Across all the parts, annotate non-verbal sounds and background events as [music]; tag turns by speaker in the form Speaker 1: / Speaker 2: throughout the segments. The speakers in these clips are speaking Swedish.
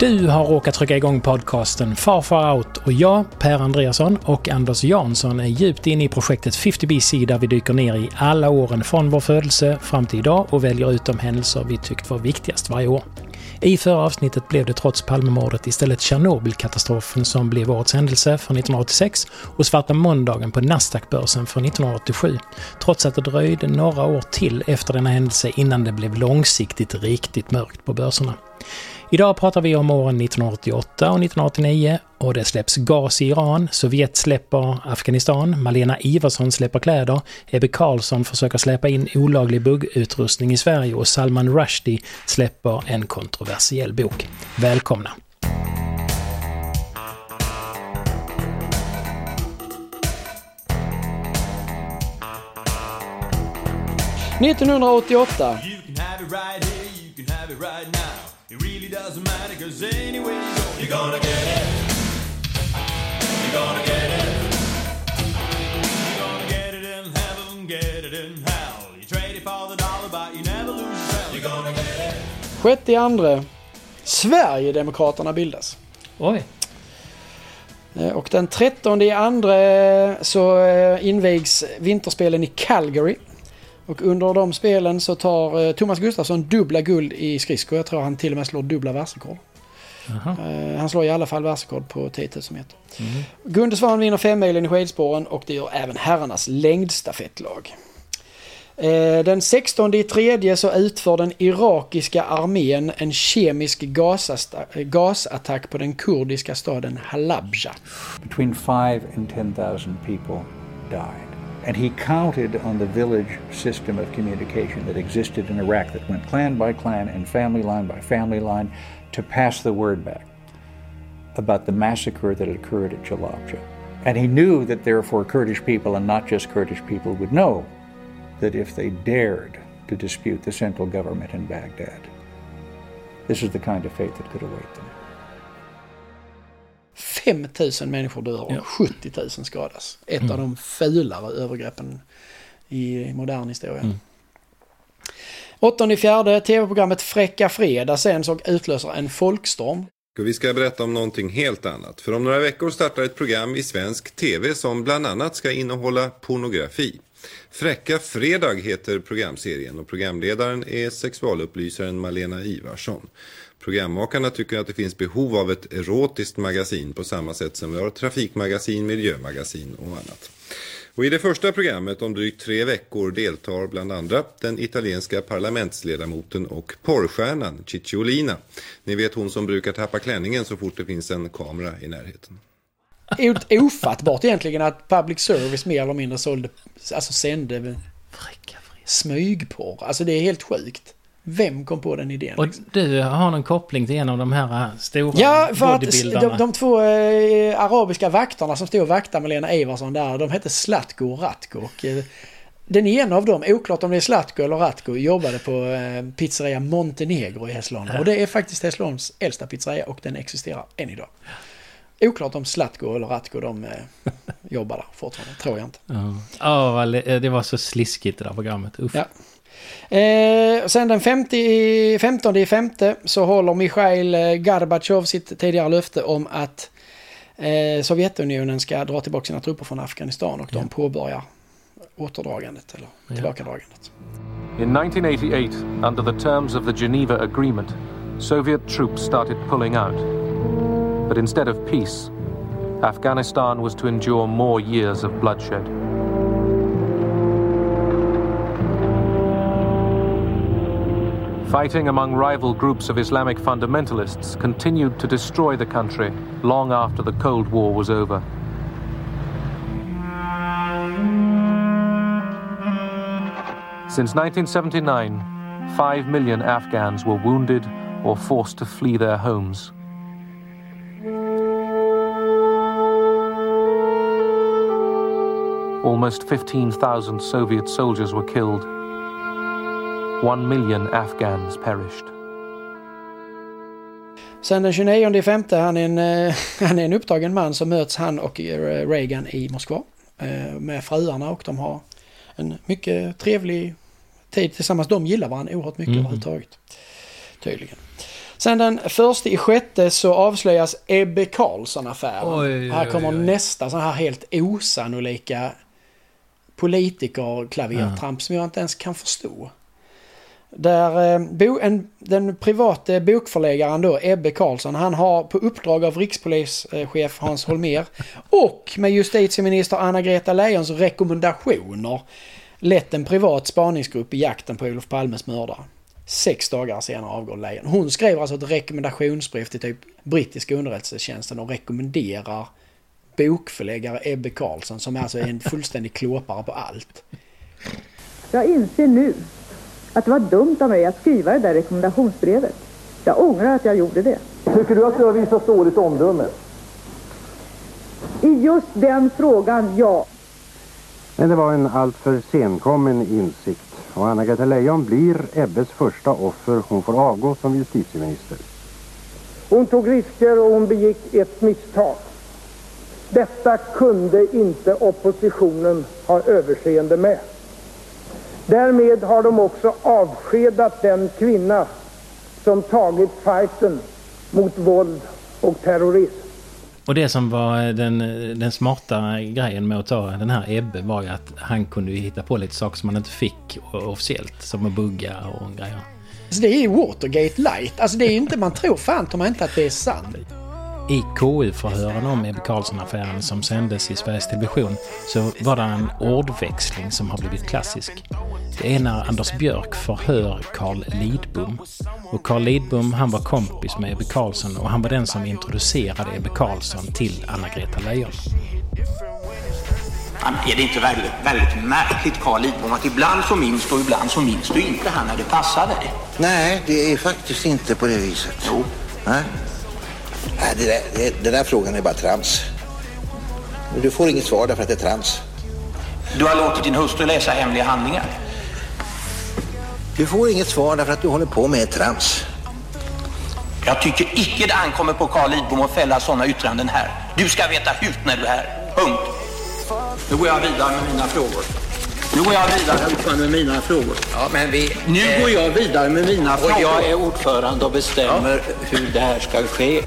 Speaker 1: Du har råkat trycka igång podcasten Far Far Out och jag, Per Andreasson och Anders Jansson är djupt inne i projektet 50BC där vi dyker ner i alla åren från vår födelse fram till idag och väljer ut de händelser vi tyckt var viktigast varje år. I förra avsnittet blev det trots Palmemordet istället Tjernobylkatastrofen som blev årets händelse för 1986 och svarta måndagen på Nasdaqbörsen för 1987. Trots att det dröjde några år till efter denna händelse innan det blev långsiktigt riktigt mörkt på börserna. Idag pratar vi om åren 1988 och 1989 och det släpps gas i Iran, Sovjet släpper Afghanistan, Malena Iversson släpper kläder, Ebbe Karlsson försöker släppa in olaglig buggutrustning i Sverige och Salman Rushdie släpper en kontroversiell bok. Välkomna!
Speaker 2: –1988.
Speaker 3: It really cause anyway you go You're gonna get it You're gonna get it You're gonna get it in heaven, get it in hell You trade it for the dollar but you never lose yourself You're gonna get it
Speaker 2: Sjätte i andra. Sverigedemokraterna bildas.
Speaker 1: Oj!
Speaker 2: Eh, Och den 13 i andra så eh, invigs vinterspelen i Calgary. Och under de spelen så tar eh, Thomas Gustafsson dubbla guld i skridskor. Jag tror han till och med slår dubbla världsrekord. Eh, Han slår i alla fall världsrekord på 10 000 meter. Gunde Svan vinner femmilen i skidspåren och det gör även herrarnas längdstafettlag. Eh, Den 16 i tredje så utför den irakiska armén en kemisk gasattack på den kurdiska staden Halabja.
Speaker 4: Between five and 10,000 people died. And he counted on the village system of communication that existed in Iraq that went clan by clan and family line by family line to pass the word back about the massacre that occurred at Jalabja. And he knew that therefore Kurdish people and not just Kurdish people would know that if they dared to dispute the central government in Baghdad, this is the kind of fate that could await them.
Speaker 2: 5 000 människor dör och
Speaker 1: Ja.
Speaker 2: 70 000 skadas. Ett av de fulare övergreppen i modern historia.
Speaker 1: Mm.
Speaker 2: Åttonde i fjärde, tv-programmet Fräcka Fredag sänds och utlöser en folkstorm.
Speaker 5: Vi ska berätta om någonting helt annat. För om några veckor startar ett program i svensk tv som bland annat ska innehålla pornografi. Fräcka Fredag heter programserien och programledaren är sexualupplysaren Malena Ivarsson. Programmakarna tycker att det finns behov av ett erotiskt magasin på samma sätt som vi har trafikmagasin, miljömagasin och annat. Och i det första programmet om drygt tre veckor deltar bland andra den italienska parlamentsledamoten och porrstjärnan Cicciolina. Ni vet hon som brukar tappa klänningen så fort det finns en kamera i närheten.
Speaker 2: Ofattbart egentligen att public service mer eller mindre sålde, alltså sände smygporr. Alltså det är helt sjukt. Vem kom på den idén?
Speaker 1: Och
Speaker 2: liksom?
Speaker 1: du har någon koppling till en av de här äh, stora
Speaker 2: Ja, för att de, de två eh, arabiska vakterna som stod och vaktade med Lena Ivarsson där, de hette Slatko och Ratko. Och, eh, den ena av dem, oklart om det är Slatko eller Ratko, jobbade på eh, pizzeria Montenegro i Hässleholm. Och det är faktiskt Hässleholms äldsta pizzeria och den existerar än idag. Oklart om Slatko eller Ratko de eh, jobbar där fortfarande, tror jag inte.
Speaker 1: Ja, le- det var så sliskigt det där programmet. Uff.
Speaker 2: Ja. Eh, sen den 50, 15 i femte så håller Mikhail eh, Gorbatjov sitt tidigare löfte om att eh, Sovjetunionen ska dra tillbaka sina trupper från Afghanistan och de påbörjar återdragandet eller tillbakadragandet.
Speaker 6: In 1988, under the terms of the Geneva Agreement, Soviet troops started pulling out. But instead of peace, Afghanistan was to endure more years of bloodshed. Fighting among rival groups of Islamic fundamentalists continued to destroy the country long after the Cold War was over. Since 1979, 5 million Afghans were wounded or forced to flee their homes. Almost 15,000 Soviet soldiers were killed. One million Afghans perished.
Speaker 2: Sen den 29 i femte, han är, en, eh, [laughs] han är en upptagen man, så möts han och eh, Reagan i Moskva eh, med fruarna och de har en mycket trevlig tid tillsammans. De gillar varandra oerhört mycket
Speaker 1: Mhm.
Speaker 2: överhuvudtaget. Tydligen. Sen den första i sjätte så avslöjas Ebbe Carlsson-affären. Här kommer
Speaker 1: oj, oj.
Speaker 2: nästa sån här helt osannolika politikerklavertramp som jag inte ens kan förstå. Där eh, bo, en, den private bokförläggaren då, Ebbe Karlsson, han har på uppdrag av rikspolischef Hans Holmér och med justitieminister Anna-Greta Leijons rekommendationer lett en privat spaningsgrupp i jakten på Olof Palmes mördare. Sex dagar senare avgår Leijon. Hon skriver alltså ett rekommendationsbrev till typ brittiska underrättelsetjänsten och rekommenderar bokförläggare Ebbe Karlsson som alltså är en fullständig klåpare på allt.
Speaker 7: Jag inser nu att det var dumt av mig att skriva det där rekommendationsbrevet. Jag ångrar att jag gjorde det.
Speaker 8: Tycker du att du har visat dåligt omdöme?
Speaker 7: I just den frågan, ja.
Speaker 9: Men det var en alltför senkommen insikt och Anna-Greta Leijon blir Ebbes första offer. Hon får avgå som justitieminister.
Speaker 8: Hon tog risker och hon begick ett misstag. Detta kunde inte oppositionen ha överseende med. Därmed har de också avskedat den kvinna som tagit fighten mot våld och terrorism.
Speaker 1: Och det som var den, den smarta grejen med att ta den här Ebbe var ju att han kunde hitta på lite saker som man inte fick officiellt. Som att bugga och grejer.
Speaker 2: Alltså det är ju Watergate light. Alltså det är ju inte, man tror fan mig inte att det är sant.
Speaker 1: I KU-förhören om Ebbe Carlsson-affären som sändes i Sveriges Television så var det en ordväxling som har blivit klassisk. Det är när Anders Björk förhör Carl Lidbom. Och Carl Lidbom han var kompis med Ebbe Carlsson och han var den som introducerade Ebbe Carlsson till Anna-Greta Leijon.
Speaker 10: Är det inte väldigt, väldigt märkligt, Carl Lidbom, att ibland så minns du och ibland så minns du inte han när det passar dig?
Speaker 11: Nej, det är faktiskt inte på det viset.
Speaker 10: Jo.
Speaker 11: Nej. Nej, det där, det, den där frågan är bara trams. Du får inget svar därför att det är trams.
Speaker 10: Du har låtit din hustru läsa hemliga handlingar.
Speaker 11: Du får inget svar därför att du håller på med trams.
Speaker 10: Jag tycker icke det ankommer på Carl Lidbom att fälla sådana yttranden här. Du ska veta hut när du är här. Punkt. Nu går jag vidare med mina frågor. Nu går jag vidare ordförande, med mina frågor.
Speaker 11: Ja, men vi...
Speaker 10: Nu går jag vidare med mina
Speaker 11: Och
Speaker 10: frågor.
Speaker 11: jag är ordförande och bestämmer hur det här ska ske.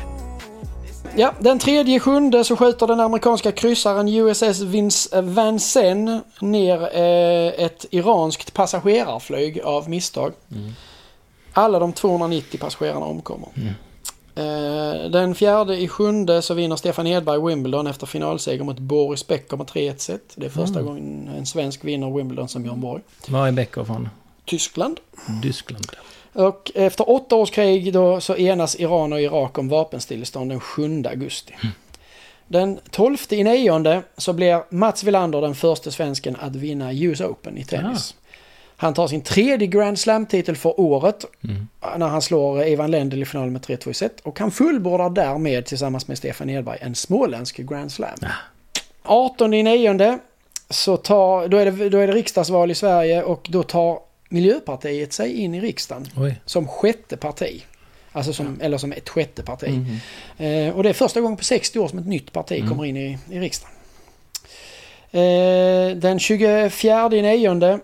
Speaker 2: Ja, den tredje sjunde så skjuter den amerikanska kryssaren USS Vince Vincennes ner eh, ett iranskt passagerarflyg av misstag. Alla de 290 passagerarna omkommer. Eh, den fjärde i sjunde så vinner Stefan Edberg Wimbledon efter finalseger mot Boris Becker med 3-1 set. Det är första
Speaker 1: Mm.
Speaker 2: gången en svensk vinner Wimbledon som Björn Borg.
Speaker 1: Var är Becker från?
Speaker 2: Tyskland.
Speaker 1: Tyskland.
Speaker 2: Och efter åtta års krig då så enas Iran och Irak om vapenstillestånd den 7 augusti. Den 12 i nionde så blir Mats Wilander den första svensken att vinna US Open i tennis. Han tar sin tredje Grand Slam-titel för året när han slår Ivan Lendl i finalen med 3-2 i set. Och han fullbordar därmed tillsammans med Stefan Edberg en småländsk Grand Slam. 18 i nionde så tar, då, är det, då är det riksdagsval i Sverige och då tar Miljöpartiet sig in i riksdagen
Speaker 1: Oj.
Speaker 2: som sjätte parti. Alltså som, eller som ett sjätte parti. Eh, och det är första gången på 60 år som ett nytt parti kommer in i, i riksdagen. Eh, den 24 i nionde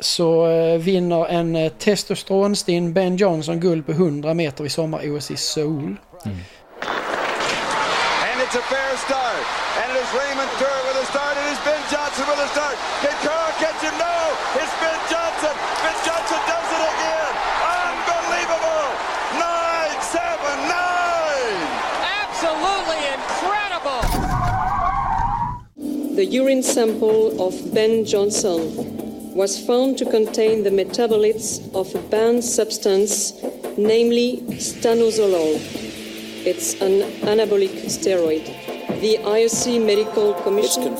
Speaker 2: så eh, vinner en eh, testosteronstinn Ben Johnson guld på 100 meter i sommar-OS i Seoul.
Speaker 3: And it's a fair start. And it is Raymond Kerr with a start. It is Ben Johnson with a start. Can Kerr catch him? No! It's Ben Johnson. Ben Johnson does it again. Unbelievable! Nine, seven, nine!
Speaker 12: Absolutely incredible!
Speaker 13: The urine sample of Ben Johnson was found to contain the metabolites of a banned substance, namely stanozolol. It's an anabolic steroid. The IOC Medical Commission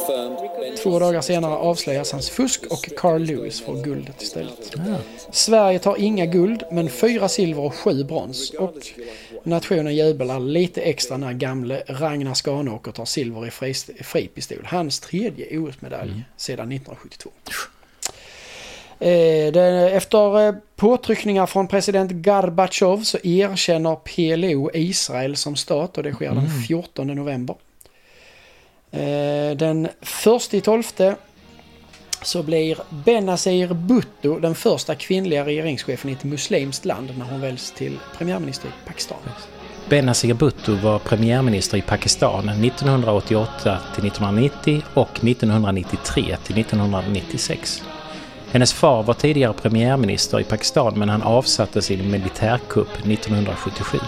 Speaker 2: Två dagar senare avslöjas hans fusk och Carl Lewis får guldet istället. Sverige tar inga guld, men fyra silver och sju brons. Och nationen jublar lite extra när gamle Ragnar Skanåker tar silver i fri- fripistol. Hans tredje OS-medalj sedan 1972. Eh, efter eh, påtryckningar från president Gorbatjov så erkänner PLO Israel som stat och det sker den 14 november. Eh, Den första i tolfte så blir Benazir Bhutto den första kvinnliga regeringschefen i ett muslimskt land när hon väljs till premiärminister i Pakistan.
Speaker 1: Benazir Bhutto var premiärminister i Pakistan 1988 till 1990 och 1993 till 1996. Hennes far var tidigare premiärminister i Pakistan men han avsattes i en militärkupp 1977.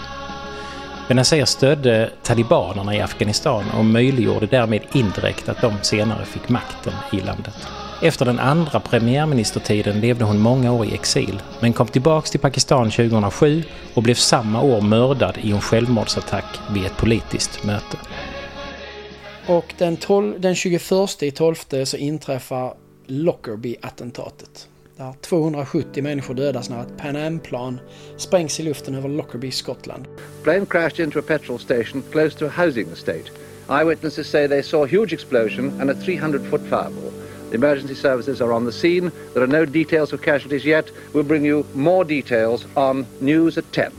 Speaker 1: Benazir stödde talibanerna i Afghanistan och möjliggjorde därmed indirekt att de senare fick makten i landet. Efter den andra premiärministertiden levde hon många år i exil men kom tillbaks till Pakistan 2007 och blev samma år mördad i en självmordsattack vid ett politiskt möte.
Speaker 2: Och den, 12, den 21 i 12 så inträffar Lockerbie-attentatet. Där 270 människor dödas när ett Pan Am-plan sprängs i luften över Lockerbie, Skottland.
Speaker 14: Plane crashed into a petrol station close to a housing estate. Eyewitnesses say they saw a huge explosion and a 300-foot fireball. The emergency services are on the scene. There are no details of casualties yet. We'll bring you more details on News at 10.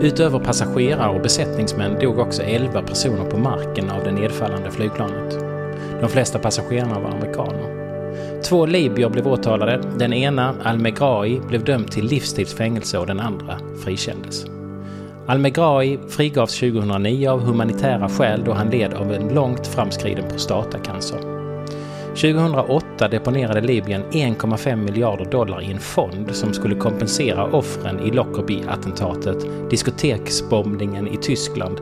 Speaker 1: Utöver passagerare och besättningsmän dog också 11 personer på marken av det nedfallande flygplanet. De flesta passagerarna var amerikaner. Två libyer blev åtalade. Den ena, Al-Megrahi, blev dömd till livstids fängelse och den andra frikändes. Al-Megrahi frigavs 2009 av humanitära skäl då han led av en långt framskriden prostatacancer. 2008 deponerade Libyen 1,5 miljarder dollar i en fond som skulle kompensera offren i Lockerbie-attentatet, diskoteksbombningen i Tyskland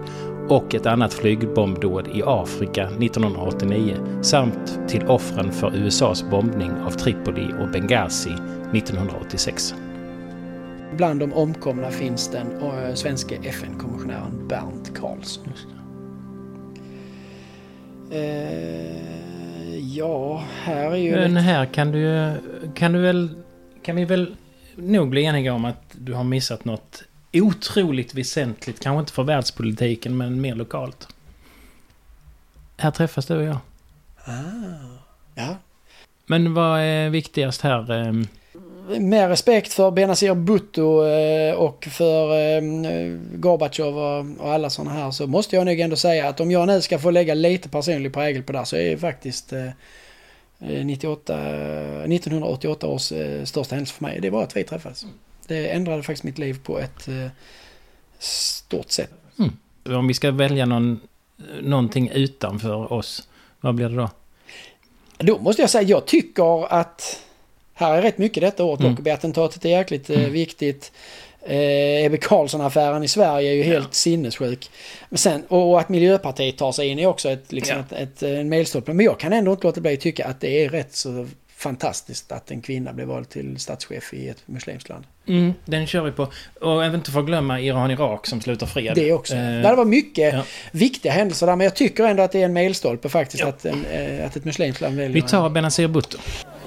Speaker 1: och ett annat flygbombdåd i Afrika 1989 samt till offren för USAs bombning av Tripoli och Benghazi 1986.
Speaker 2: Bland de omkomna finns den uh, svenska FN-kommissionären Bernt Karlsson. Uh, ja, här är ju...
Speaker 1: Men här kan du kan du väl... Kan vi väl nog bli eniga om att du har missat något otroligt väsentligt. Kanske inte för världspolitiken men mer lokalt. Här träffas du och jag.
Speaker 2: Ah, ja.
Speaker 1: Men vad är viktigast här?
Speaker 2: Med respekt för Benazir Bhutto eh, och för eh, Gorbatjov och, alla sådana här så måste jag nog ändå säga att om jag nu ska få lägga lite personlig prägel på det här så är det faktiskt eh, 98, 1988 års eh, största händelse för mig. Det var att vi träffades. Det ändrade faktiskt mitt liv på ett eh, stort sätt.
Speaker 1: Mm. Om vi ska välja någon, någonting utanför oss, vad blir det då?
Speaker 2: Då måste jag säga, jag tycker att här är rätt mycket detta året.
Speaker 1: Mm.
Speaker 2: Lockerbie-attentatet är jäkligt eh,
Speaker 1: Mm.
Speaker 2: viktigt. Eh, Ebbe Carlsson-affären i Sverige är ju helt sinnessjuk. Men sen, och att Miljöpartiet tar sig in är också ett, liksom ett, ett, en milstolpe. Men jag kan ändå inte låta bli att tycka att det är rätt så fantastiskt att en kvinna blev vald till statschef i ett muslimskt land.
Speaker 1: Mm, den kör vi på. Och även inte få glömma Iran-Irak som slutar fred.
Speaker 2: Det också.
Speaker 1: Eh,
Speaker 2: Det var mycket
Speaker 1: ja.
Speaker 2: viktiga händelser där men jag tycker ändå att det är en milstolpe faktiskt att, en, eh, att ett muslimskt land väljer
Speaker 1: Vi tar Benazir Bhutto.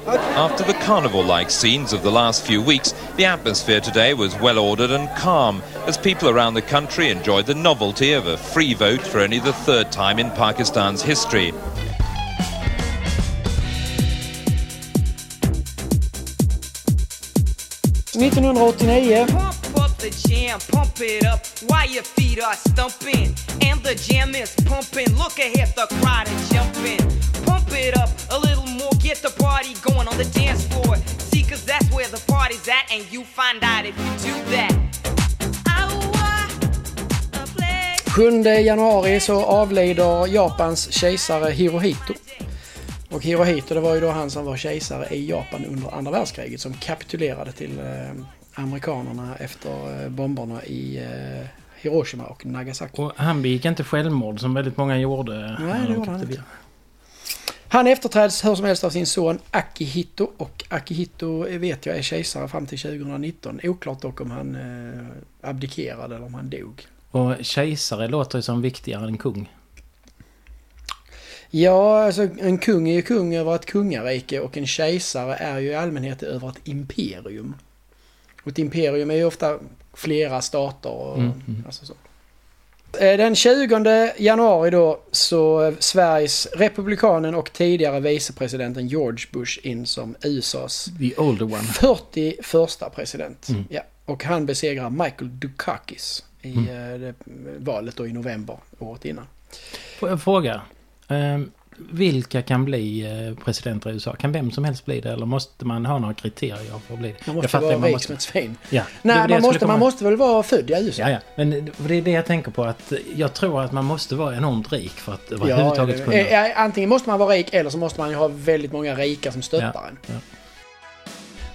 Speaker 15: After the carnival like scenes of the last few weeks, the atmosphere today was well ordered and calm as people around the country enjoyed the novelty of a free vote for only the third time in Pakistan's history.
Speaker 2: 1989 eh,
Speaker 16: Pump up the jam, pump it up while your feet are stumping. And the jam is pumping. Look ahead, the crowd is jumping. And you find out if you do that.
Speaker 2: 7 januari så avlider Japans kejsare Hirohito. Och Hirohito det var ju då han som var kejsare i Japan under andra världskriget som kapitulerade till eh, amerikanerna efter eh, bomberna i eh, Hiroshima och Nagasaki.
Speaker 1: Och han begick inte självmord som väldigt många gjorde.
Speaker 2: Nej, det
Speaker 1: de
Speaker 2: gjorde han inte. Han efterträds hur som helst av sin son Akihito och Akihito vet jag är kejsare fram till 2019. Oklart dock om han eh, abdikerade eller om han dog.
Speaker 1: Och kejsare låter ju som viktigare än kung.
Speaker 2: Ja, alltså en kung är ju kung över ett kungarike och en kejsare är ju i allmänhet över ett imperium. Och ett imperium är ju ofta flera stater och
Speaker 1: Mm, mm.
Speaker 2: alltså så. Eh, Den 20 januari då så eh, Sveriges republikanen och tidigare vicepresidenten George Bush in som USAs
Speaker 1: The older one.
Speaker 2: 41 president.
Speaker 1: Mm.
Speaker 2: Ja, och han besegrar Michael Dukakis i
Speaker 1: Mm.
Speaker 2: eh, valet då i november året innan.
Speaker 1: Får jag fråga? Ehm, vilka kan bli eh, presidenter i USA? Kan vem som helst bli det? Eller måste man ha några kriterier för att bli det?
Speaker 2: Man måste vara rik som ett svin.
Speaker 1: Ja,
Speaker 2: Nej, man måste,
Speaker 1: komma-
Speaker 2: man måste väl vara född i USA?
Speaker 1: Ja, ja. Men det är det jag tänker på att jag tror att man måste vara enormt rik för att
Speaker 2: Ja,
Speaker 1: överhuvudtaget
Speaker 2: det-
Speaker 1: kunna...
Speaker 2: eh, antingen måste man vara rik eller så måste man ju ha väldigt många rika som stöttar
Speaker 1: Ja,
Speaker 2: en.
Speaker 1: ja.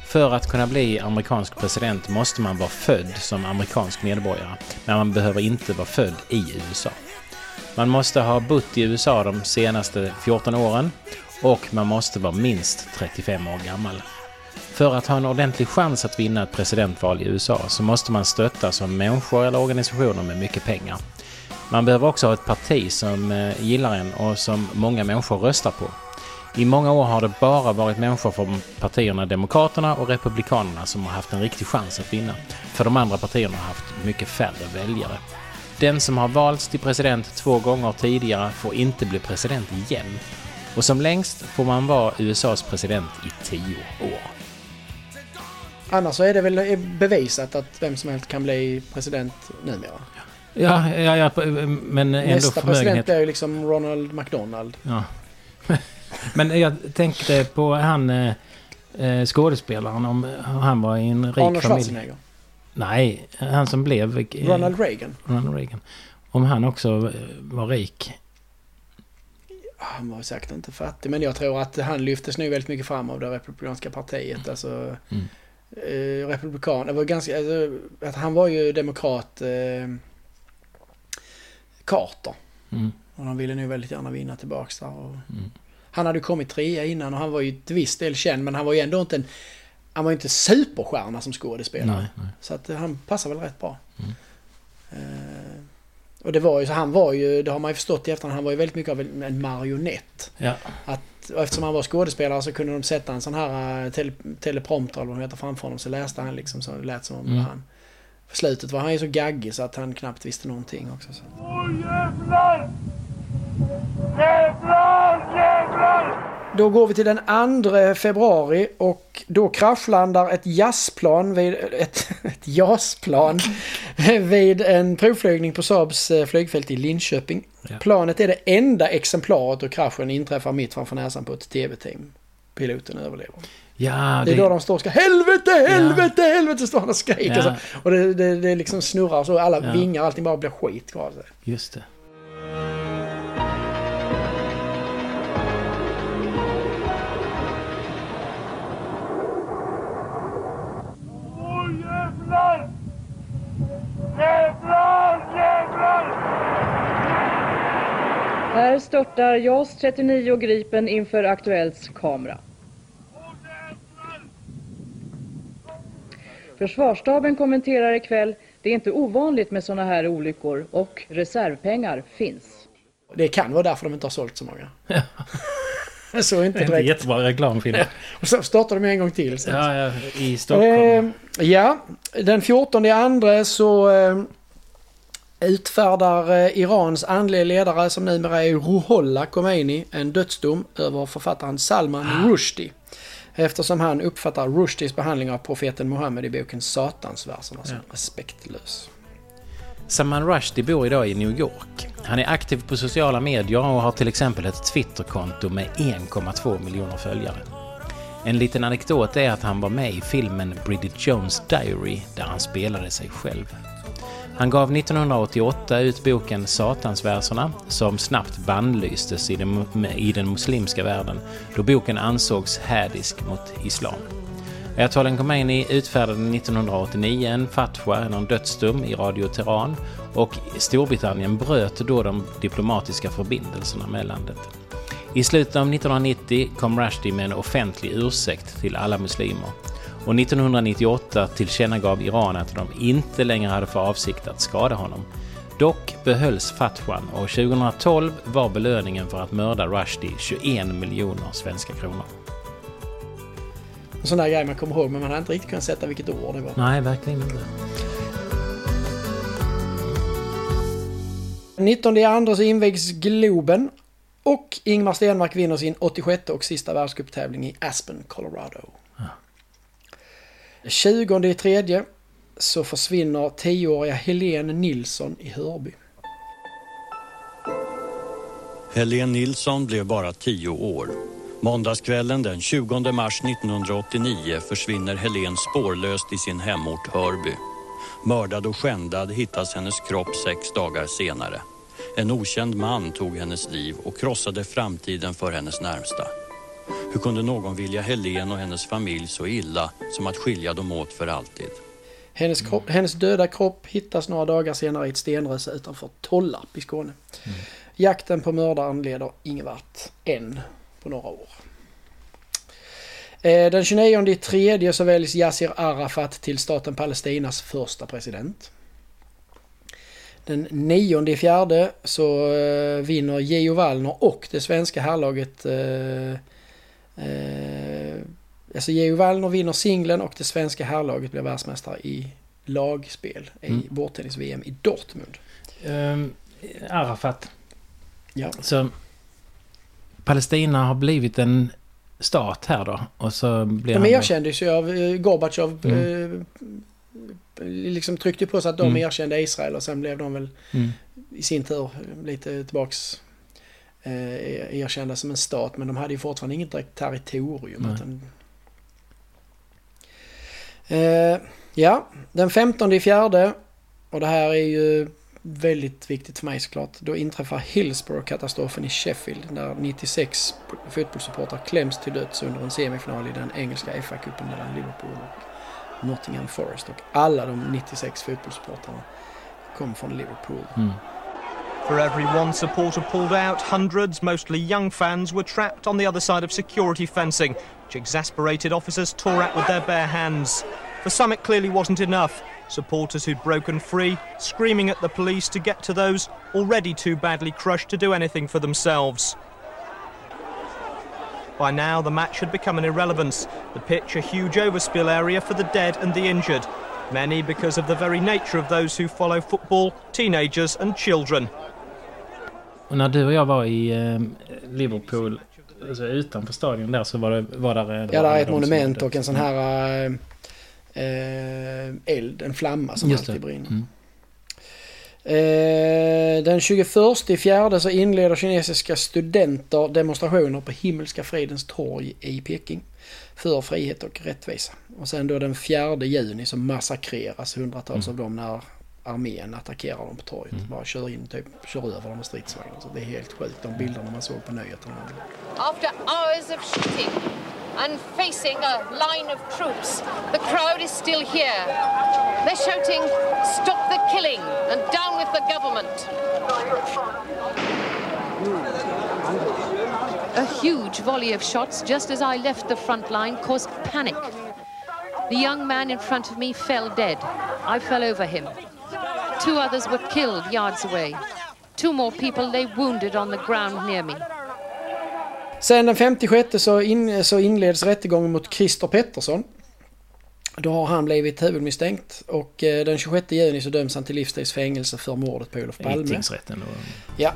Speaker 1: För att kunna bli amerikansk president måste man vara född som amerikansk medborgare. Men man behöver inte vara född i USA. Man måste ha bott i USA de senaste 14 åren och man måste vara minst 35 år gammal. För att ha en ordentlig chans att vinna ett presidentval i USA så måste man stötta som människor eller organisationer med mycket pengar. Man behöver också ha ett parti som eh, gillar en och som många människor röstar på. I många år har det bara varit människor från partierna Demokraterna och Republikanerna som har haft en riktig chans att vinna. För de andra partierna har haft mycket färre väljare. Den som har valts till president två gånger tidigare får inte bli president igen. Och som längst får man vara USAs president i tio år.
Speaker 2: Annars så är det väl bevisat att vem som helst kan bli president numera.
Speaker 1: Ja, ja, ja men ändå
Speaker 2: Nästa president blir ju liksom Ronald McDonald.
Speaker 1: Ja. [laughs] Men jag tänkte på han eh, eh, skådespelaren, om han var i en rik
Speaker 2: Arnold
Speaker 1: familj.
Speaker 2: Schwarzenegger.
Speaker 1: Nej, han som blev... eh,
Speaker 2: Ronald Reagan.
Speaker 1: Ronald Reagan. Om han också eh, var rik.
Speaker 2: Han var säkert inte fattig, men jag tror att han lyftes nu väldigt mycket fram av det republikanska partiet. Alltså,
Speaker 1: Mm.
Speaker 2: eh, republikan, det var ganska, alltså, att han var ju demokrat eh, Carter.
Speaker 1: Mm.
Speaker 2: Och de ville nu väldigt gärna vinna tillbaks där. Och
Speaker 1: Mm.
Speaker 2: Han hade kommit trea innan och han var ju till viss del känd, men han var ju ändå inte en... Han var ju inte superstjärna som skådespelare.
Speaker 1: Nej, nej.
Speaker 2: Så att eh, han passar väl rätt bra.
Speaker 1: Mm.
Speaker 2: Eh, och det var ju så, han var ju, det har man ju förstått i efterhand, han var ju väldigt mycket av en, marionett.
Speaker 1: Ja.
Speaker 2: Att, och eftersom han var skådespelare så kunde de sätta en sån här eh, tele, teleprompter eller vad det heter framför honom så läste han liksom så det lät som om
Speaker 1: Mm.
Speaker 2: han. På slutet var han ju så gaggig så att han knappt visste någonting också. Så.
Speaker 3: Jävlar! Jävlar! Jävlar!
Speaker 2: Då går vi till den 2 februari och då kraschlandar ett jazzplan vid ett, ett jazzplan vid en provflygning på Saabs eh, flygfält i Linköping.
Speaker 1: Ja.
Speaker 2: Planet är det enda exemplaret och kraschen inträffar mitt framför näsan på ett tv-team. Piloten överlever.
Speaker 1: Ja,
Speaker 2: Det är då de står och ska helvete, helvete, helvete står han och skriker.
Speaker 1: Ja.
Speaker 2: Så, och det, det, det liksom snurrar så alla
Speaker 1: Ja.
Speaker 2: vingar, allting bara blir skit kvar.
Speaker 1: Just det.
Speaker 3: Jävlar! Jävlar!
Speaker 17: Här störtar JAS 39 Gripen inför Aktuellts kamera. Försvarsstaben kommenterar ikväll, det är inte ovanligt med sådana här olyckor och reservpengar finns.
Speaker 2: Det kan vara därför de inte har sålt så många. [laughs] [laughs] så inte direkt.
Speaker 1: jättebra reklamfilm.
Speaker 2: Och så startar de en gång till. sen.
Speaker 1: Ja, ja, i Stockholm.
Speaker 2: Eh, ja, den 14 i andra så eh, utfärdar eh, Irans andliga ledare som numera är Ruhollah Khomeini en dödsdom över författaren Salman Rushdie. Eftersom han uppfattar Rushdies behandling av profeten Muhammed i boken Satansverserna som respektlös.
Speaker 1: Salman Rushdie bor idag i New York. Han är aktiv på sociala medier och har till exempel ett Twitterkonto med 1,2 miljoner följare. En liten anekdot är att han var med i filmen Bridget Jones Diary där han spelade sig själv. Han gav 1988 ut boken Satansverserna som snabbt bannlystes i den, i den muslimska världen då boken ansågs hädisk mot islam. Ayatollah Khomeini utfärdade 1989 en fatwa, eller en dödsdom, i Radio Teheran och Storbritannien bröt då de diplomatiska förbindelserna med landet. I slutet av 1990 kom Rushdie med en offentlig ursäkt till alla muslimer och 1998 tillkännagav Iran att de inte längre hade för avsikt att skada honom. Dock behölls fatwan och 2012 var belöningen för att mörda Rushdie 21 miljoner svenska kronor.
Speaker 2: En sån där grej man kommer ihåg men man har inte riktigt kunnat sätta vilket år det var.
Speaker 1: Nej, verkligen inte.
Speaker 2: 19 i andra så invigs Globen och Ingmar Stenmark vinner sin 86 och sista världscuptävling i Aspen, Colorado. 20 i tredje så försvinner 10-åriga Helene Nilsson i Hörby.
Speaker 18: Helene Nilsson blev bara tio år. Måndagskvällen den 20 mars 1989 försvinner Helen spårlöst i sin hemort Hörby. Mördad och skändad hittas hennes kropp sex dagar senare. En okänd man tog hennes liv och krossade framtiden för hennes närmsta. Hur kunde någon vilja Helen och hennes familj så illa som att skilja dem åt för alltid?
Speaker 2: Hennes, kropp, hennes döda kropp hittas några dagar senare i ett stenröse utanför Tollarp i Skåne. Jakten på mördaren leder ingen vart än på några år. Eh, Den 29 i tredje så väljs Yasser Arafat till staten Palestinas första president. Den 9 i fjärde så eh, vinner Geo Wallner och det svenska herrlaget eh, eh, Alltså Geo Wallner vinner singeln och det svenska herrlaget blir världsmästare i lagspel i
Speaker 1: Mm.
Speaker 2: bordtennis-VM i Dortmund.
Speaker 1: Um, Arafat.
Speaker 2: Ja.
Speaker 1: Så Palestina har blivit en stat här då. Och så blir
Speaker 2: De
Speaker 1: han...
Speaker 2: erkändes ju av eh, Gorbatjov.
Speaker 1: Mm.
Speaker 2: Eh, liksom tryckte på så att de
Speaker 1: Mm.
Speaker 2: erkände Israel och sen blev de väl
Speaker 1: Mm.
Speaker 2: i sin tur lite tillbaks eh, erkända som en stat. Men de hade ju fortfarande inget direkt territorium. Utan, eh, ja, den 15 i fjärde. Och det här är ju väldigt viktigt för mig såklart. Då inträffar Hillsborough-katastrofen i Sheffield där 96 fotbollssupportrar kläms till döds under en semifinal i den engelska FA-cupen mellan Liverpool och Nottingham Forest. Och alla de 96 fotbollssupportrarna kom från Liverpool.
Speaker 19: For every one supporter pulled out, hundreds, mostly young fans, were trapped on the other side of security fencing, which exasperated officers tore at with their bare hands. For some, it clearly wasn't enough. Supporters who'd broken free, screaming at the police to get to those already too badly crushed to do anything for themselves. By now, the match had become an irrelevance. The pitch a huge overspill area for the dead and the injured. Many because of the very nature of those who follow football, teenagers and children.
Speaker 1: Och när du och jag var i eh, Liverpool, alltså utanför stadion där så var det var där... eh, det
Speaker 2: Ja, där är ett monument
Speaker 1: hade
Speaker 2: och en sån
Speaker 1: dött.
Speaker 2: här eh, eh, eld, en flamma som
Speaker 1: Just det.
Speaker 2: alltid brinner.
Speaker 1: Mm.
Speaker 2: Eh, den 21 i fjärde så inleder kinesiska studenter demonstrationer på Himmelska fridens torg i Peking för frihet och rättvisa. Och sen då den 4 juni så massakreras hundratals
Speaker 1: Mm.
Speaker 2: av dem när armén attackerar dem på torget. Mm. Bara kör in, typ, kör över dem med stridsvagnar. Så det är helt sjukt de mm. bilderna man såg på nyheterna.
Speaker 20: After hours of shooting and facing a line of troops, the crowd is still here. They're shouting, Stop the killing and down with the government. A huge volley of shots just as I left the front line caused panic. The young man in front of me fell dead. I fell over him. Two others were killed yards away. Two more people lay wounded on the ground near me.
Speaker 2: Sen den 56 så, in, så inleds rättegången mot Christer Pettersson. Då har han blivit huvudmisstänkt och eh, den 26 juni så döms han till livstids fängelse för mordet på Olof
Speaker 1: I
Speaker 2: Palme.
Speaker 1: tingsrätten. Och,
Speaker 2: Ja,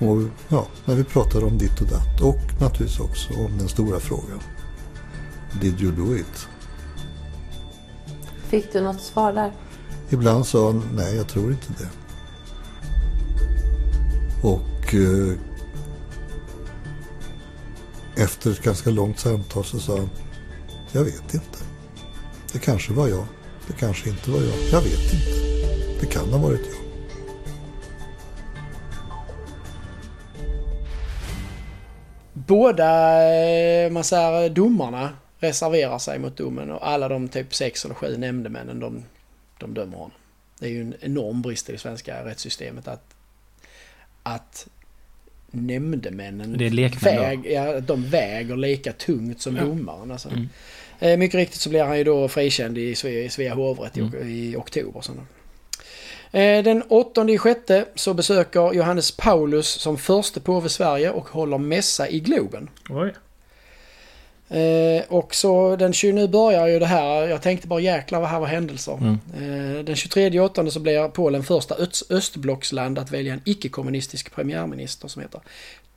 Speaker 21: Och ja, när vi pratar om ditt och datt och naturligtvis också om den stora frågan. Did you do it?
Speaker 22: Fick du något svar där?
Speaker 21: Ibland sa han nej, jag tror inte det. Och eh, efter ett ganska långt samtal så sa han jag vet inte. Det kanske var jag. Det kanske inte var jag. Jag vet inte. Det kan ha varit jag.
Speaker 2: båda eh, man säger, domarna reserverar sig mot domen och alla de typ sex eller sju nämndemännen de, de dömer honom. Det är ju en enorm brist i det svenska rättssystemet att, att nämndemännen
Speaker 1: Det är lekmän då?
Speaker 2: väg, ja, de väger lika tungt som
Speaker 1: Ja.
Speaker 2: domaren. Alltså.
Speaker 1: Mm.
Speaker 2: Eh, Mycket riktigt så blir han ju då frikänd i Svea, i Svea hovrätt i,
Speaker 1: Mm.
Speaker 2: i oktober. Så. Eh, Den 8 i sjätte så besöker Johannes Paulus som förste påve Sverige och håller mässa i Globen.
Speaker 1: Oj.
Speaker 2: Eh, och så den 20, nu börjar ju det här, jag tänkte bara jäklar vad här var händelser.
Speaker 1: Mm.
Speaker 2: Eh, den 23 åttonde så blir Polen första öst, östblocksland att välja en icke-kommunistisk premiärminister som heter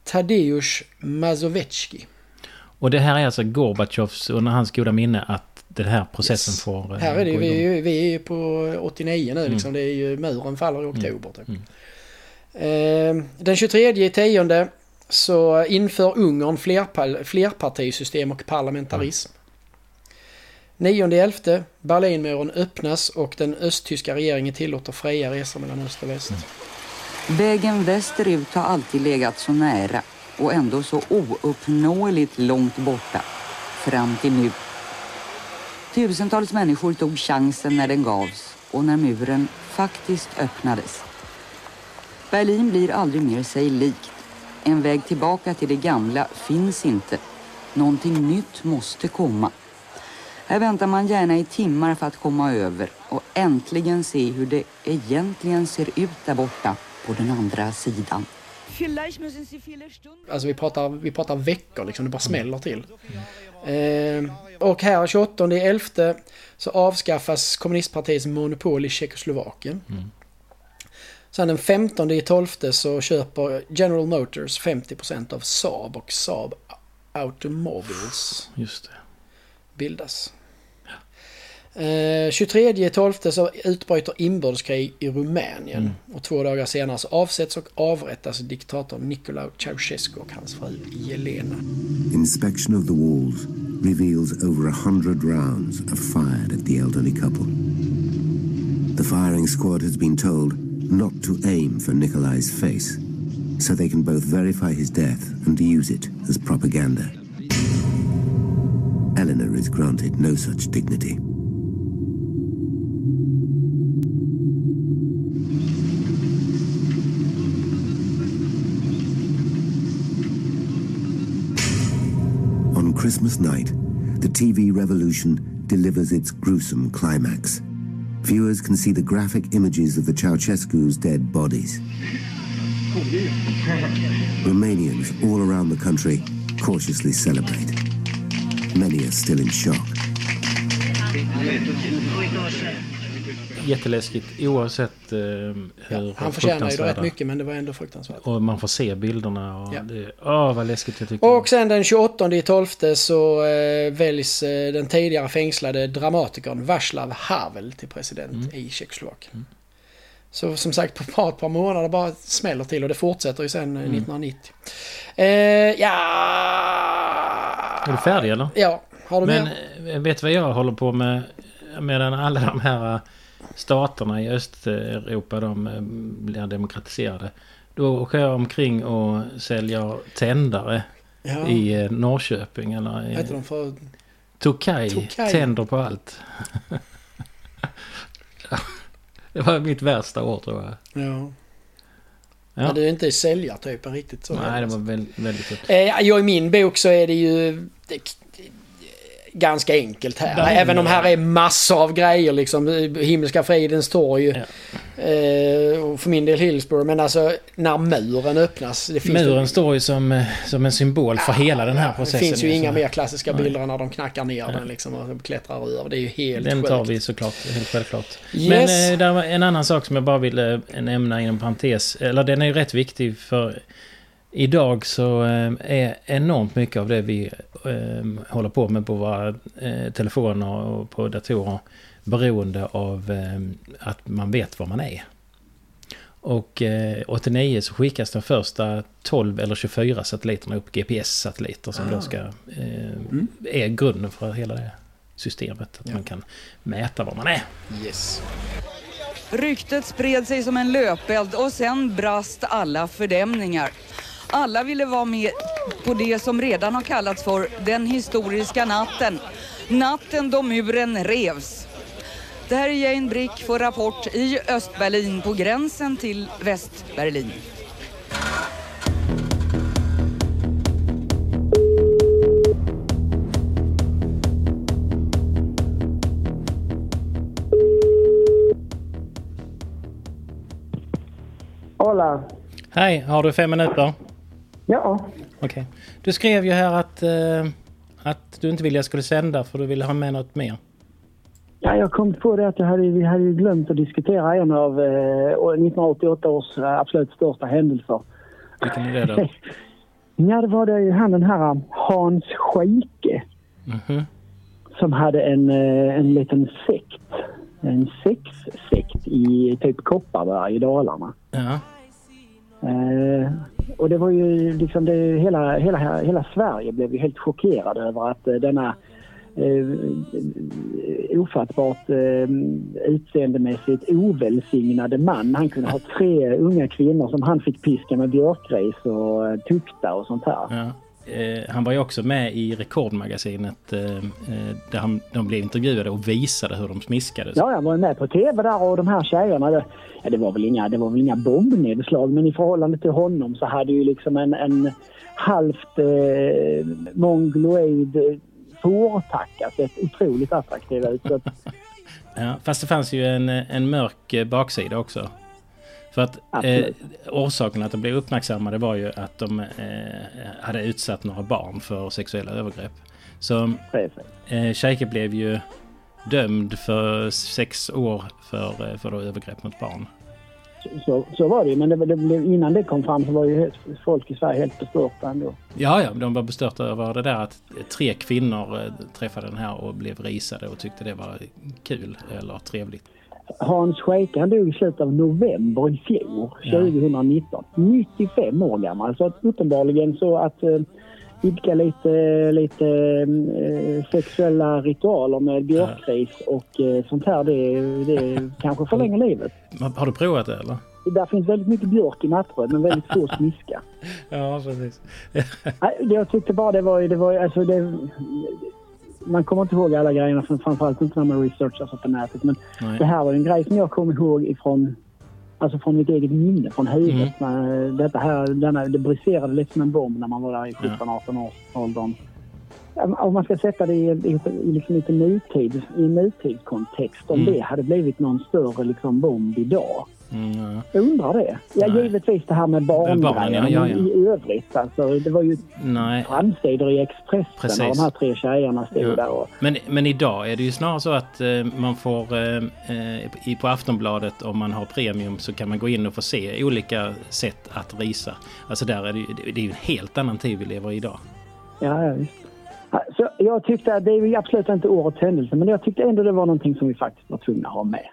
Speaker 2: Tadeusz Mazowiecki.
Speaker 1: Och det här är alltså Gorbatjovs, under hans goda minne, att den här processen får... eh,
Speaker 2: Här är det vi, är ju- vi är ju på 89 nu liksom.
Speaker 1: Mm.
Speaker 2: Det är ju muren faller i oktober typ.
Speaker 1: Mm.
Speaker 2: Eh, Den 23 i tionde så inför Ungern flerpartisystem och parlamentarism. 9 elfte Berlinmuren öppnas och den östtyska regeringen tillåter fria resor mellan öst och väst. Mm.
Speaker 23: Vägen västerut har alltid legat så nära och ändå så ouppnåeligt långt borta. Fram till nu. Tusentals människor tog chansen när den gavs och när muren faktiskt öppnades. Berlin blir aldrig mer sig likt. En väg tillbaka till det gamla finns inte. Någonting nytt måste komma. Här väntar man gärna i timmar för att komma över och äntligen se hur det egentligen ser ut där borta på den andra sidan.
Speaker 2: Alltså vi pratar, vi pratar veckor liksom, det bara smäller till. Eh, och här 28 11 så avskaffas kommunistpartiets monopol i Tjeckoslovakien. Sen den 15 i 12 så köper General Motors 50% av Saab och Saab Automobiles
Speaker 1: Just det.
Speaker 2: bildas. Eh, 23 i 12 så utbryter inbördeskrig i Rumänien. Och två dagar senare så avsätts och avrättas diktatorn Nicolae Ceausescu och hans fru Jelena.
Speaker 22: Inspection of the walls reveals over a hundred rounds are fired at the elderly couple. The firing squad has been told not to aim for Nikolai's face, so they can both verify his death and use it as propaganda. Eleanor is granted no such dignity. On Christmas night, the TV revolution delivers its gruesome climax. Viewers can see the graphic images of the Ceausescu's dead bodies. Romanians all around the country cautiously celebrate. Many are still in shock.
Speaker 1: Jätteläskigt oavsett eh, hur
Speaker 2: Han förtjänar ju rätt mycket men det var ändå fruktansvärt.
Speaker 1: Och man får se bilderna och
Speaker 2: Ja.
Speaker 1: det... Åh, vad läskigt jag tyckte.
Speaker 2: Och sen den 28 i 12 så eh, väljs eh, den tidigare fängslade dramatikern Václav Havel till president
Speaker 1: Mm.
Speaker 2: i Tjeckoslovakien. Så som sagt på ett par månader bara smäller till och det fortsätter ju sen eh,
Speaker 1: Mm.
Speaker 2: 1990. Eh, ja...
Speaker 1: Är du färdig eller?
Speaker 2: Ja, har du
Speaker 1: Men
Speaker 2: mer?
Speaker 1: eh, vet du vad jag håller på med? Medan alla de här eh, staterna i Östeuropa de eh, blir demokratiserade. Då åker jag omkring och säljer tändare
Speaker 2: Ja.
Speaker 1: i eh, Norrköping. Eller i
Speaker 2: heter de för...
Speaker 1: Tokaj.
Speaker 2: Tokaj.
Speaker 1: Tänder på allt. [laughs] det var mitt värsta år tror jag.
Speaker 2: Ja.
Speaker 1: Ja.
Speaker 2: Ja. det är inte säljartypen riktigt så.
Speaker 1: Nej, det var väldigt, väldigt.
Speaker 2: Eh, ja, i min bok så är det ju det, ganska enkelt här.
Speaker 1: Berlin.
Speaker 2: Även om här är massor av grejer liksom. Himmelska fridens torg. Eh, och för min del Hillsborough. Men alltså när muren öppnas. Det finns
Speaker 1: Muren
Speaker 2: ju,
Speaker 1: står ju som, eh, som en symbol för hela den här
Speaker 2: det
Speaker 1: processen.
Speaker 2: finns ju
Speaker 1: så-
Speaker 2: inga mer klassiska bilder när de knackar ner den liksom och klättrar över. Det är ju helt
Speaker 1: Den tar
Speaker 2: sjukt.
Speaker 1: vi såklart, helt självklart.
Speaker 2: Yes.
Speaker 1: Men eh, där var en annan sak som jag bara ville eh, nämna inom parentes. Eller den är ju rätt viktig för idag så eh, är enormt mycket av det vi eh, håller på med på våra eh, telefoner och på datorer beroende av eh, att man vet var man är. Och eh, 89 så skickas de första 12 eller 24 satelliterna upp, GPS-satelliter som
Speaker 2: Ah.
Speaker 1: då ska, eh, är grunden för hela det systemet. Att man kan mäta var man är.
Speaker 2: Yes.
Speaker 23: Ryktet spred sig som en löpeld och sen brast alla fördämningar. Alla ville vara med på det som redan har kallats för den historiska natten. Natten då muren revs. Det här är Jane Brick för Rapport i Östberlin på gränsen till Västberlin.
Speaker 8: Hola.
Speaker 1: Hej, har du fem minuter?
Speaker 8: Ja.
Speaker 1: Okej. Du skrev ju här att, eh, att du inte ville jag skulle sända för du ville ha med något mer.
Speaker 24: Ja, jag kom på det att jag hade, vi hade glömt att diskutera en av eh, 1988 års eh, absolut största händelser.
Speaker 1: Vilken är det då? [laughs]
Speaker 24: Ja, det var det ju han den här Hans Scheike
Speaker 1: Mhm.
Speaker 24: som hade en, eh, en liten sekt. En sexsekt i typ Kopparberg i Dalarna.
Speaker 1: Ja.
Speaker 24: Eh, och det var ju liksom det, hela, hela, hela Sverige blev ju helt chockerade över att eh, denna eh, ofattbart eh, utseendemässigt ovälsignade man. Han kunde ha tre unga kvinnor som han fick piska med björkris och eh, tukta och sånt här.
Speaker 1: Ja. Eh, han var ju också med i Rekordmagasinet eh, eh, där han, de blev intervjuade och visade hur de smiskades.
Speaker 24: Ja, jag var med på tv där och de här tjejerna, det, ja, det, var väl inga, det var väl inga bombnedslag men i förhållande till honom så hade ju liksom en, en halvt eh, mongoloid eh, fårtacka sett otroligt attraktiv ut. [laughs]
Speaker 1: Ja, fast det fanns ju en, en mörk baksida också. För att eh, orsaken att de blev uppmärksammade var ju att de eh, hade utsatt några barn för sexuella övergrepp. Så eh, Scheike blev ju dömd för sex år för, eh, för då övergrepp mot barn.
Speaker 24: så, så var det ju, men det, det, blev- innan det kom fram så var ju folk i Sverige helt bestörta ändå.
Speaker 1: Ja, ja, de var bestörta över det där att tre kvinnor eh, träffade den här och blev risade och tyckte det var kul eller trevligt.
Speaker 24: Hans Scheike han dog i slutet av november i fjol, 2019. 95 år gammal. Så uppenbarligen så att eh, idka lite, lite eh, sexuella ritualer med björkris och eh, sånt här, det, det kanske förlänger livet.
Speaker 1: Har, du provat det eller?
Speaker 24: Där finns väldigt mycket björk i nattbröd men väldigt få smiska. [laughs]
Speaker 1: Ja, precis.
Speaker 24: Jag tyckte bara det var det var alltså det... Man kommer inte ihåg alla grejerna, för framförallt inte när man researchar så på nätet. Men
Speaker 1: Nej.
Speaker 24: det här var en grej som jag kom ihåg ifrån, alltså från mitt eget minne, från huvudet. När Detta här, denna, det briserade lite som en bomb när man var där i 17-18 års åldern. Om man ska sätta det i, i, i liksom lite nutid, i nutidskontext, om
Speaker 1: Mm.
Speaker 24: det hade blivit någon större liksom bomb idag.
Speaker 1: Mm, ja.
Speaker 24: Jag undrar det. Ja,
Speaker 1: Nej.
Speaker 24: givetvis det här med
Speaker 1: barnen,
Speaker 24: barngrejerna,
Speaker 1: ja, ja, ja.
Speaker 24: i övrigt alltså. Det var ju
Speaker 1: Nej.
Speaker 24: framsidor i Expressen
Speaker 1: Precis.
Speaker 24: och de här tre tjejerna stod
Speaker 1: Ja.
Speaker 24: där och...
Speaker 1: Men, men idag är det ju snarare så att eh, man får eh, eh, på Aftonbladet om man har premium så kan man gå in och få se olika sätt att risa. Alltså där är det, ju, det är ju en helt annan tid vi lever i idag.
Speaker 24: Ja, ja, visst. Så jag tyckte att det är ju absolut inte årets händelse, men jag tyckte ändå det var någonting som vi faktiskt var tvungna att ha med.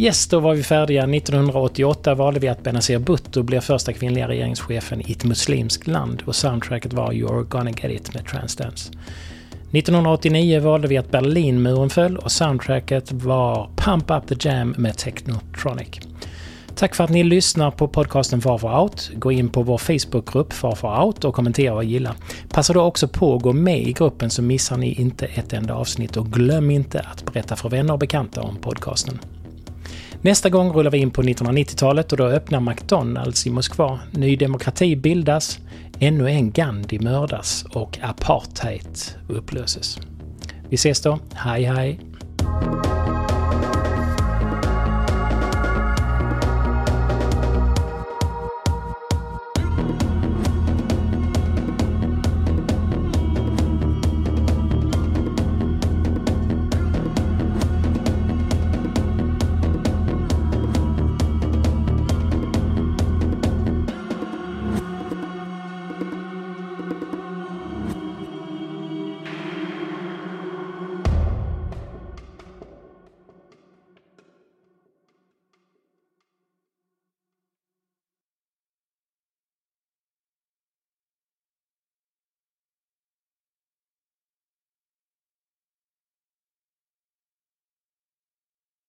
Speaker 1: Yes, då var vi färdiga. 1988 valde vi att Benazir Bhutto blev första kvinnliga regeringschefen i ett muslimskt land och soundtracket var You're gonna get it med Transdance. 1989 valde vi att Berlinmuren föll och soundtracket var Pump Up The Jam med Technotronic. Tack för att ni lyssnar på podcasten Far for Out. Gå in på vår Facebookgrupp Far for Out och kommentera och gilla. Passa då också på att gå med i gruppen så missar ni inte ett enda avsnitt och glöm inte att berätta för vänner och bekanta om podcasten. Nästa gång rullar vi in på 1990-talet och då öppnar McDonalds i Moskva. Ny demokrati bildas, ännu en Gandhi mördas och apartheid upplöses. Vi ses då. Hej hej!